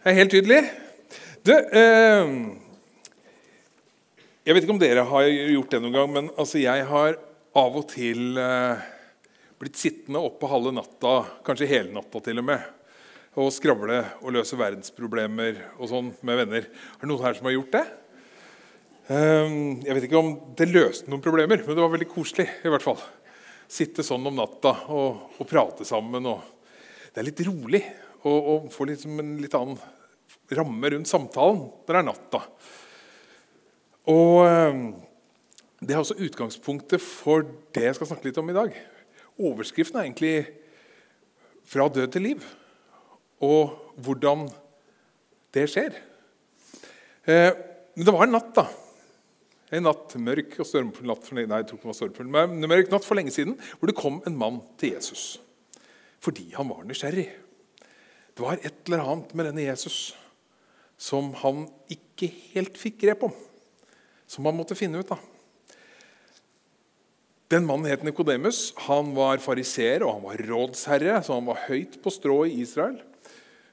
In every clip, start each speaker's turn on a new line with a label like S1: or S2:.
S1: Det er helt tydelig. Du, eh, jeg vet ikke om dere har gjort det noen gang, men altså, jeg har av og til eh, blitt sittende oppe halve natta, kanskje hele natta til og med, og skravle og løse verdensproblemer og sånn med venner. Er det noen her som har gjort det? Eh, jeg vet ikke om det løste noen problemer, men det var veldig koselig. i hvert fall. Sitte sånn om natta og, og prate sammen. Og det er litt rolig og, og får liksom en litt annen ramme rundt samtalen når det er natta. Og eh, Det er også utgangspunktet for det jeg skal snakke litt om i dag. Overskriften er egentlig 'Fra død til liv' og hvordan det skjer. Eh, men det var en natt, da. En natt, mørk og stormfull natt for, nei, stormfull, men mørk natt for lenge siden, hvor det kom en mann til Jesus fordi han var nysgjerrig. Det var et eller annet med denne Jesus som han ikke helt fikk grep om. Som han måtte finne ut av. Den mannen het Nikodemus. Han var fariseer og han var rådsherre, så han var høyt på strå i Israel.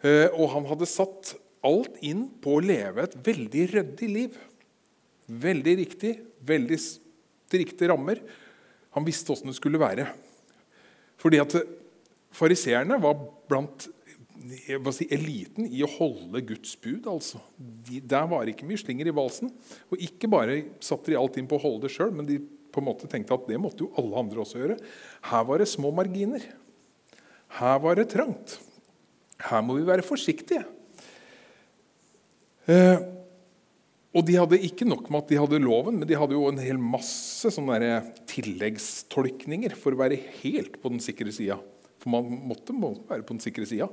S1: Eh, og han hadde satt alt inn på å leve et veldig ryddig liv. Veldig riktig, veldig strikte rammer. Han visste åssen det skulle være. Fordi at Fariseerne var blant si, eliten i å holde Guds bud. altså. De, der var ikke mye slinger i valsen. Og ikke bare satte de alt inn på å holde det sjøl, men de på en måte tenkte at det måtte jo alle andre også gjøre. Her var det små marginer. Her var det trangt. Her må vi være forsiktige. Eh, og de hadde ikke nok med at de hadde loven, men de hadde jo en hel masse tilleggstolkninger for å være helt på den sikre sida. For man måtte, måtte være på den sikre sida.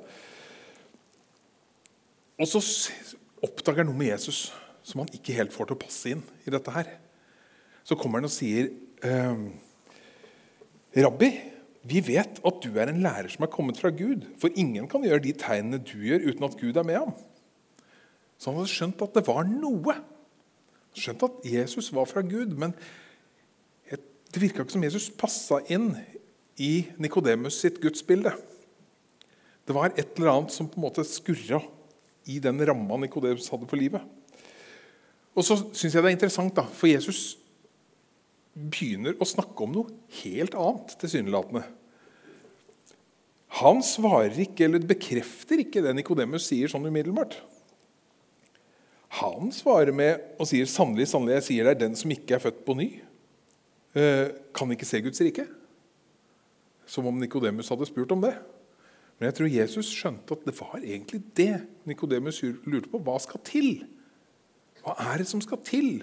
S1: Og så oppdager han noe med Jesus som han ikke helt får til å passe inn i dette her. Så kommer han og sier, eh, 'Rabbi, vi vet at du er en lærer som er kommet fra Gud.' 'For ingen kan gjøre de tegnene du gjør, uten at Gud er med ham.' Så han hadde skjønt at det var noe. Skjønt at Jesus var fra Gud, men det virka ikke som Jesus passa inn i Nikodemus sitt gudsbilde. Det var et eller annet som på en måte skurra i den ramma Nikodemus hadde for livet. Og så syns jeg det er interessant, da, for Jesus begynner å snakke om noe helt annet, tilsynelatende. Han svarer ikke eller bekrefter ikke det Nikodemus sier sånn umiddelbart. Han svarer med og sier sannelig, sannelig, jeg sier det er den som ikke er født på ny, eh, kan ikke se Guds rike. Som om Nikodemus hadde spurt om det. Men jeg tror Jesus skjønte at det var egentlig det Nikodemus lurte på. Hva skal til? Hva er det som skal til?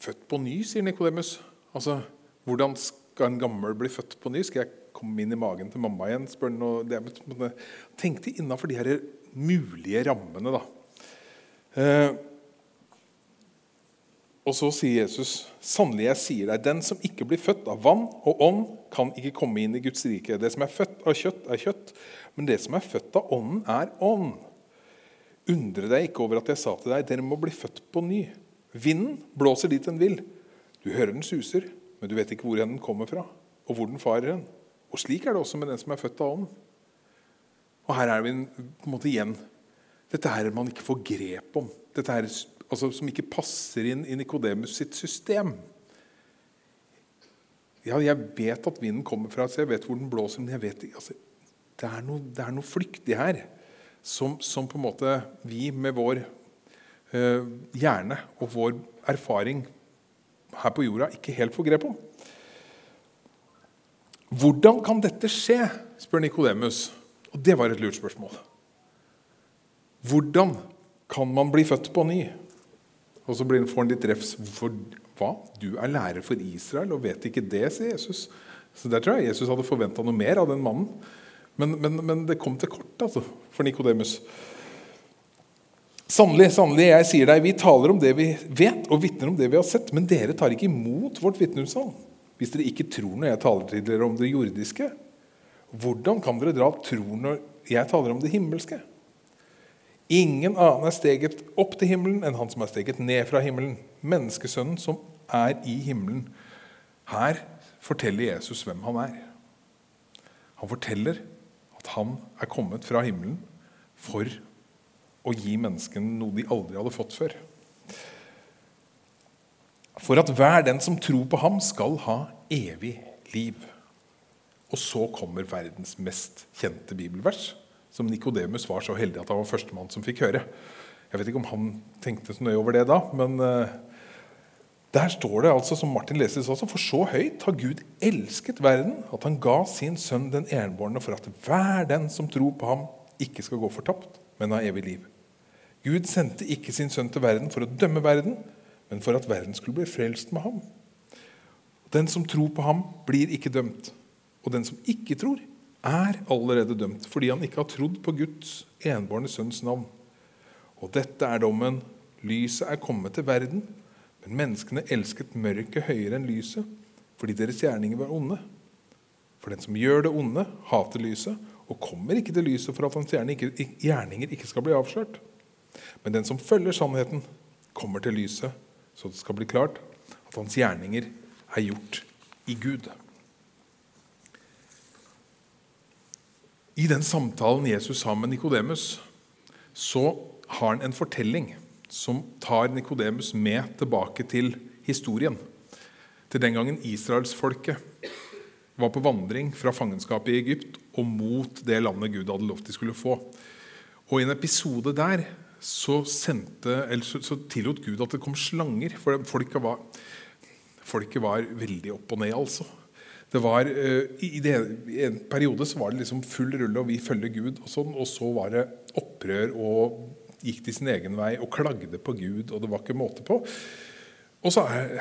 S1: Født på ny, sier Nikodemus. Altså, hvordan skal en gammel bli født på ny? Skal jeg komme inn i magen til mamma igjen? spør han. Og tenkte innafor de her mulige rammene. da. Og så sier Jesus, 'Sannelig, jeg sier deg, den som ikke blir født av vann og ånd, kan ikke komme inn i Guds rike.' 'Det som er født av kjøtt, er kjøtt, men det som er født av ånden, er ånd.' Undre deg ikke over at jeg sa til deg, dere må bli født på ny. Vinden blåser dit den vil. Du hører den suser, men du vet ikke hvor den kommer fra, og hvor den farer hen. Og slik er det også med den som er født av ånden. Og her er vi på en måte igjen. Dette her man ikke får grep om. Dette her altså, som ikke passer inn i Nikodemus sitt system. Ja, jeg vet at vinden kommer fra, så jeg vet hvor den blåser, men jeg vet ikke altså, det, er noe, det er noe flyktig her som, som, på en måte vi med vår uh, hjerne og vår erfaring her på jorda ikke helt får grep om. Hvordan kan dette skje? spør Nikodemus. Og det var et lurt spørsmål. Hvordan kan man bli født på ny? Og så får han litt refs. Hvorfor hva? Du er lærer for Israel og vet ikke det, sier Jesus. Så Der tror jeg Jesus hadde forventa noe mer av den mannen. Men, men, men det kom til kort altså, for Nikodemus. Sannelig, sannelig, jeg sier deg, vi taler om det vi vet, og vitner om det vi har sett, men dere tar ikke imot vårt vitneutsagn. Hvis dere ikke tror når jeg taler til dere om det jordiske, hvordan kan dere dra tro når jeg taler om det himmelske? Ingen annen er steget opp til himmelen enn han som er steget ned fra himmelen. Menneskesønnen som er i himmelen. Her forteller Jesus hvem han er. Han forteller at han er kommet fra himmelen for å gi menneskene noe de aldri hadde fått før. For at hver den som tror på ham, skal ha evig liv. Og så kommer verdens mest kjente bibelvers, som Nikodemus var så heldig at han var førstemann som fikk høre. Jeg vet ikke om han tenkte så nøye over det da, men uh, der står det altså, som Martin leser også, For så høyt har Gud elsket verden, at han ga sin sønn den enbårne, for at hver den som tror på ham, ikke skal gå fortapt, men ha evig liv. Gud sendte ikke sin sønn til verden for å dømme verden, men for at verden skulle bli frelst med ham. Den som tror på ham, blir ikke dømt. Og den som ikke tror, er allerede dømt fordi han ikke har trodd på Guds enbårne sønns navn. Og dette er dommen. Lyset er kommet til verden, men menneskene elsket mørket høyere enn lyset fordi deres gjerninger var onde. For den som gjør det onde, hater lyset og kommer ikke til lyset for at hans gjerninger ikke skal bli avslørt. Men den som følger sannheten, kommer til lyset, så det skal bli klart at hans gjerninger er gjort i Gud. I den samtalen Jesus har med Nikodemus, så har han en fortelling som tar Nikodemus med tilbake til historien. Til den gangen israelsfolket var på vandring fra fangenskapet i Egypt og mot det landet Gud hadde lovt de skulle få. Og I en episode der så, sendte, så, så tillot Gud at det kom slanger. For folket var, folket var veldig opp og ned, altså. Det var, uh, i, en periode så var det liksom full rulle, og vi følger Gud. Og sånn, og så var det opprør og gikk de sin egen vei og klagde på Gud. og det var ikke måte på. Og så er,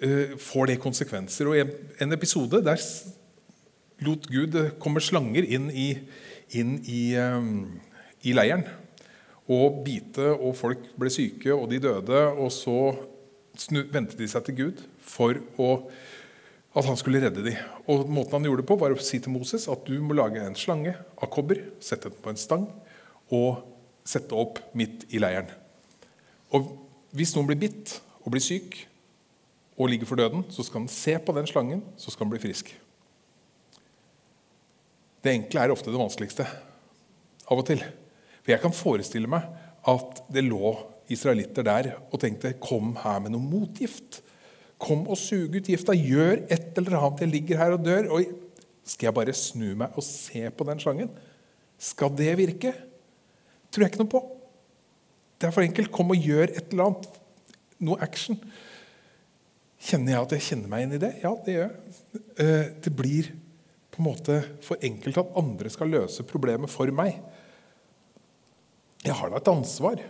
S1: uh, får det konsekvenser. Og en, episode der lot Gud det komme slanger inn i, inn i, i leiren og bite, og folk ble syke, og de døde. Og så vendte de seg til Gud for å, at han skulle redde dem. Og Måten han gjorde det på, var å si til Moses at du må lage en slange av kobber, sette den på en stang og sette opp midt i leiren. Og Hvis noen blir bitt og blir syk og ligger for døden, så skal han se på den slangen, så skal han bli frisk. Det enkle er ofte det vanskeligste. Av og til. For jeg kan forestille meg at det lå israelitter der og tenkte Kom her med noe motgift. Kom og sug ut gifta. Gjør et eller annet. Jeg ligger her og dør. Og skal jeg bare snu meg og se på den slangen? Skal det virke? tror jeg ikke noe på. Det er for enkelt. Kom og gjør et eller annet. Noe action. Kjenner jeg at jeg kjenner meg inn i det? Ja, det gjør jeg. Eh, det blir på en måte for enkelt at andre skal løse problemet for meg. Jeg har da et ansvar.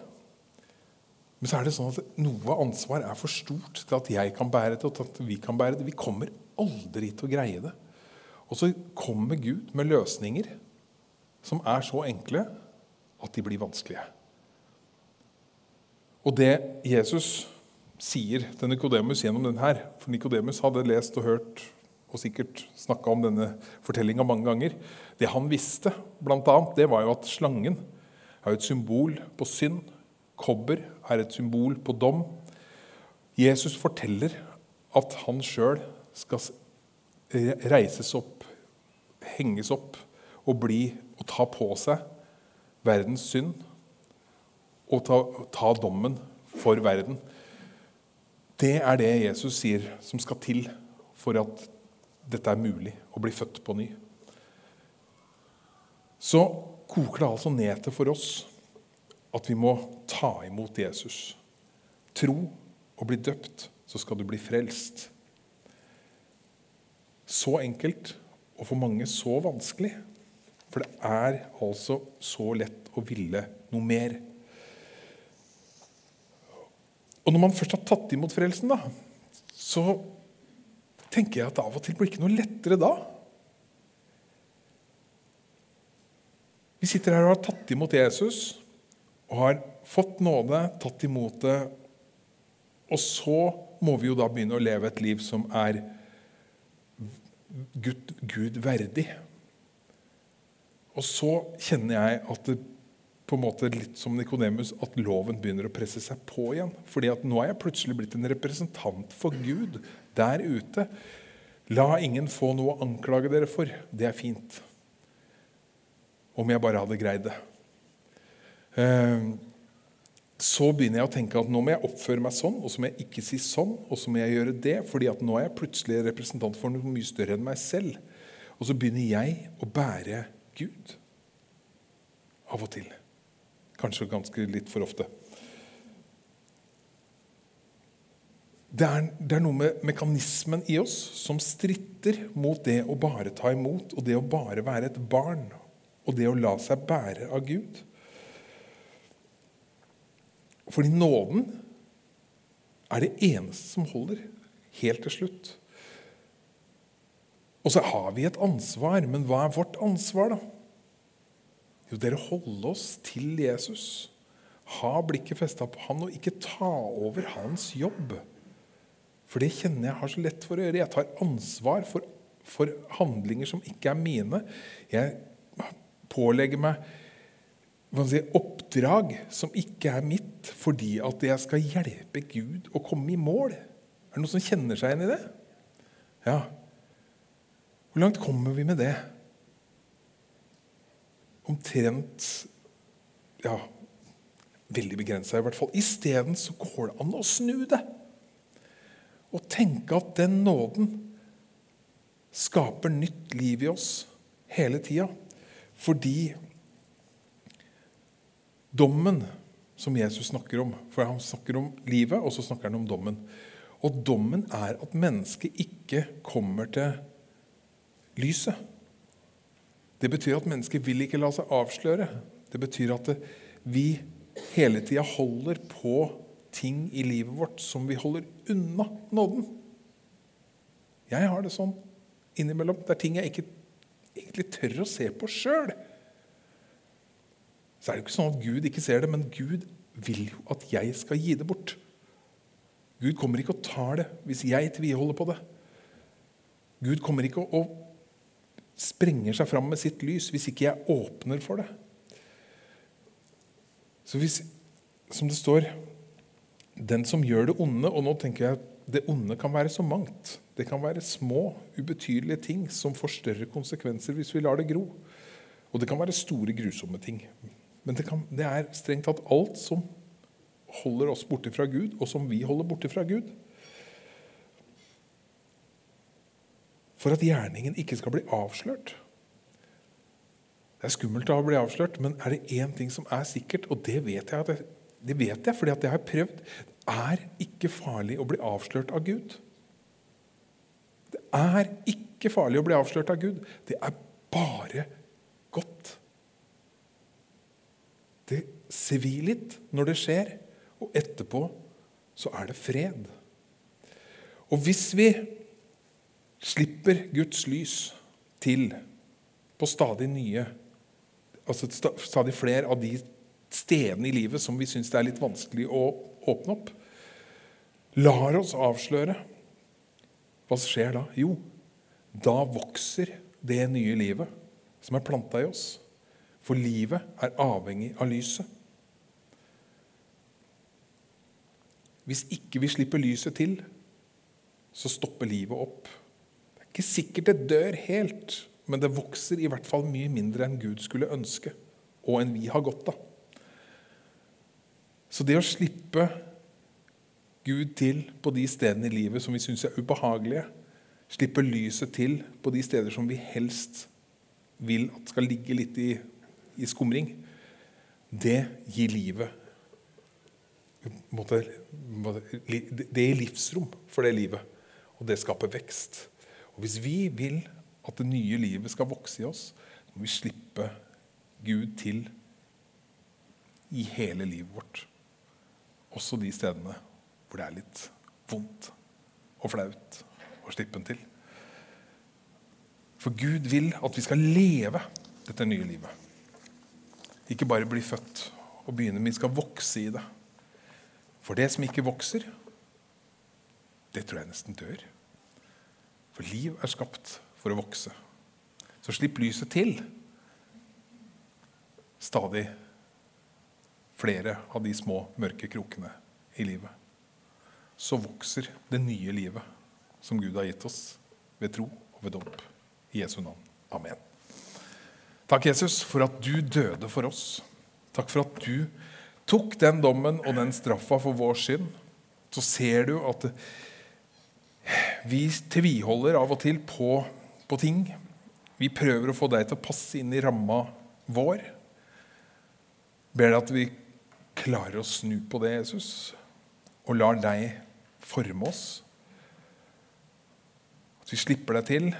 S1: Men så er det sånn at noe ansvar er for stort til at jeg kan bære det, og til at vi kan bære det. Vi kommer aldri til å greie det. Og så kommer Gud med løsninger som er så enkle at de blir vanskelige. Og det Jesus sier til Nikodemus gjennom den her For Nikodemus hadde lest og hørt og sikkert snakka om denne fortellinga mange ganger. Det han visste, blant annet, det var jo at slangen er et symbol på synd. Kobber er et symbol på dom. Jesus forteller at han sjøl skal reises opp, henges opp og bli og ta på seg verdens synd og ta, ta dommen for verden. Det er det Jesus sier som skal til for at dette er mulig å bli født på ny. Så koker det altså ned til for oss at vi må ta imot Jesus. Tro og bli døpt, så skal du bli frelst. Så enkelt, og for mange så vanskelig. For det er altså så lett å ville noe mer. Og når man først har tatt imot frelsen, da, så tenker jeg at det av og til blir ikke noe lettere da. Vi sitter her og har tatt imot Jesus og har fått nåde, tatt imot det. Og så må vi jo da begynne å leve et liv som er Gud, Gud verdig. Og så kjenner jeg at det på en måte litt som Nikodemus, at loven begynner å presse seg på igjen. Fordi at nå er jeg plutselig blitt en representant for Gud der ute. La ingen få noe å anklage dere for. Det er fint. om jeg bare hadde greid det. Eh, så begynner jeg å tenke at nå må jeg oppføre meg sånn, og så må jeg ikke si sånn, og så må jeg gjøre det, fordi at nå er jeg plutselig representant for noe mye større enn meg selv. Og så begynner jeg å bære Gud. Av og til. Kanskje ganske litt for ofte. Det er, det er, noe med mekanismen i oss som stritter mot det å bare ta imot, og det å bare være et barn, og det å la seg bære av Gud. Fordi nåden er det eneste som holder helt til slutt. Og så har vi et ansvar, men hva er vårt ansvar, da? Jo, dere holder holde oss til Jesus. Ha blikket festa på han og ikke ta over hans jobb. For det kjenner jeg har så lett for å gjøre. Jeg tar ansvar for, for handlinger som ikke er mine. Jeg pålegger meg si, oppdrag som ikke er mitt, fordi at jeg skal hjelpe Gud å komme i mål. Er det noen som kjenner seg igjen i det? Ja. Hvor langt kommer vi med det? Omtrent ja, veldig begrensa, i hvert fall. Isteden går det an å snu det. Og tenke at den nåden skaper nytt liv i oss hele tida. Fordi dommen som Jesus snakker om For han snakker om livet, og så snakker han om dommen. Og dommen er at mennesket ikke kommer til lyset. Det betyr at mennesket vil ikke la seg avsløre. Det betyr at vi hele tida holder på ting i livet vårt som vi holder unna nåden. Jeg har det sånn innimellom. Det er ting jeg ikke egentlig tør å se på sjøl. Så er det ikke sånn at Gud ikke ser det, men Gud vil jo at jeg skal gi det bort. Gud kommer ikke og tar det hvis jeg tviholder på det. Gud kommer ikke og sprenger seg fram med sitt lys hvis ikke jeg åpner for det. Så hvis, som det står Den som gjør det onde Og nå tenker jeg at det onde kan være så mangt. Det kan være små, ubetydelige ting som får større konsekvenser hvis vi lar det gro. Og det kan være store, grusomme ting. Men det, kan, det er strengt tatt alt som holder oss borte fra Gud, og som vi holder borte fra Gud. For at gjerningen ikke skal bli avslørt. Det er skummelt å bli avslørt, men er det én ting som er sikkert, og det vet jeg, det, det vet jeg fordi jeg har prøvd Det er ikke farlig å bli avslørt av Gud. Det er ikke farlig å bli avslørt av Gud. Det er bare godt. Det svir litt når det skjer, og etterpå så er det fred. Og hvis vi slipper Guds lys til på stadig nye altså stadig flere av de stedene i livet som vi syns det er litt vanskelig å åpne opp, lar oss avsløre, hva skjer da? Jo, da vokser det nye livet som er planta i oss. For livet er avhengig av lyset. Hvis ikke vi slipper lyset til, så stopper livet opp. Det er ikke sikkert det dør helt, men det vokser i hvert fall mye mindre enn Gud skulle ønske, og enn vi har godt av. Så det å slippe Gud til på de stedene i livet som vi syns er ubehagelige, slippe lyset til på de steder som vi helst vil at skal ligge litt i i skumring, det gir livet Det gir livsrom for det livet, og det skaper vekst. Og Hvis vi vil at det nye livet skal vokse i oss, må vi slippe Gud til i hele livet vårt. Også de stedene hvor det er litt vondt og flaut å slippe den til. For Gud vil at vi skal leve dette nye livet. Ikke bare bli født og begynne, men skal vokse i det. For det som ikke vokser, det tror jeg nesten dør. For liv er skapt for å vokse. Så slipp lyset til. Stadig flere av de små, mørke krokene i livet. Så vokser det nye livet som Gud har gitt oss ved tro og ved dåp. I Jesu navn. Amen. Takk, Jesus, for at du døde for oss. Takk for at du tok den dommen og den straffa for vår synd. Så ser du at vi tviholder av og til på, på ting. Vi prøver å få deg til å passe inn i ramma vår. Ber deg at vi klarer å snu på det, Jesus, og lar deg forme oss. At vi slipper deg til,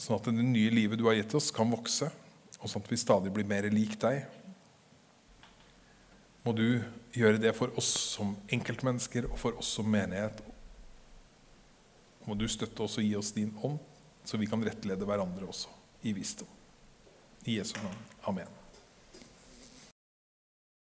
S1: sånn at det nye livet du har gitt oss, kan vokse, og sånn at vi stadig blir mer lik deg. Må du gjøre det for oss som enkeltmennesker og for oss som menighet. Må du støtte oss og gi oss din ånd, så vi kan rettlede hverandre også i visdom. I Jesu navn. Amen.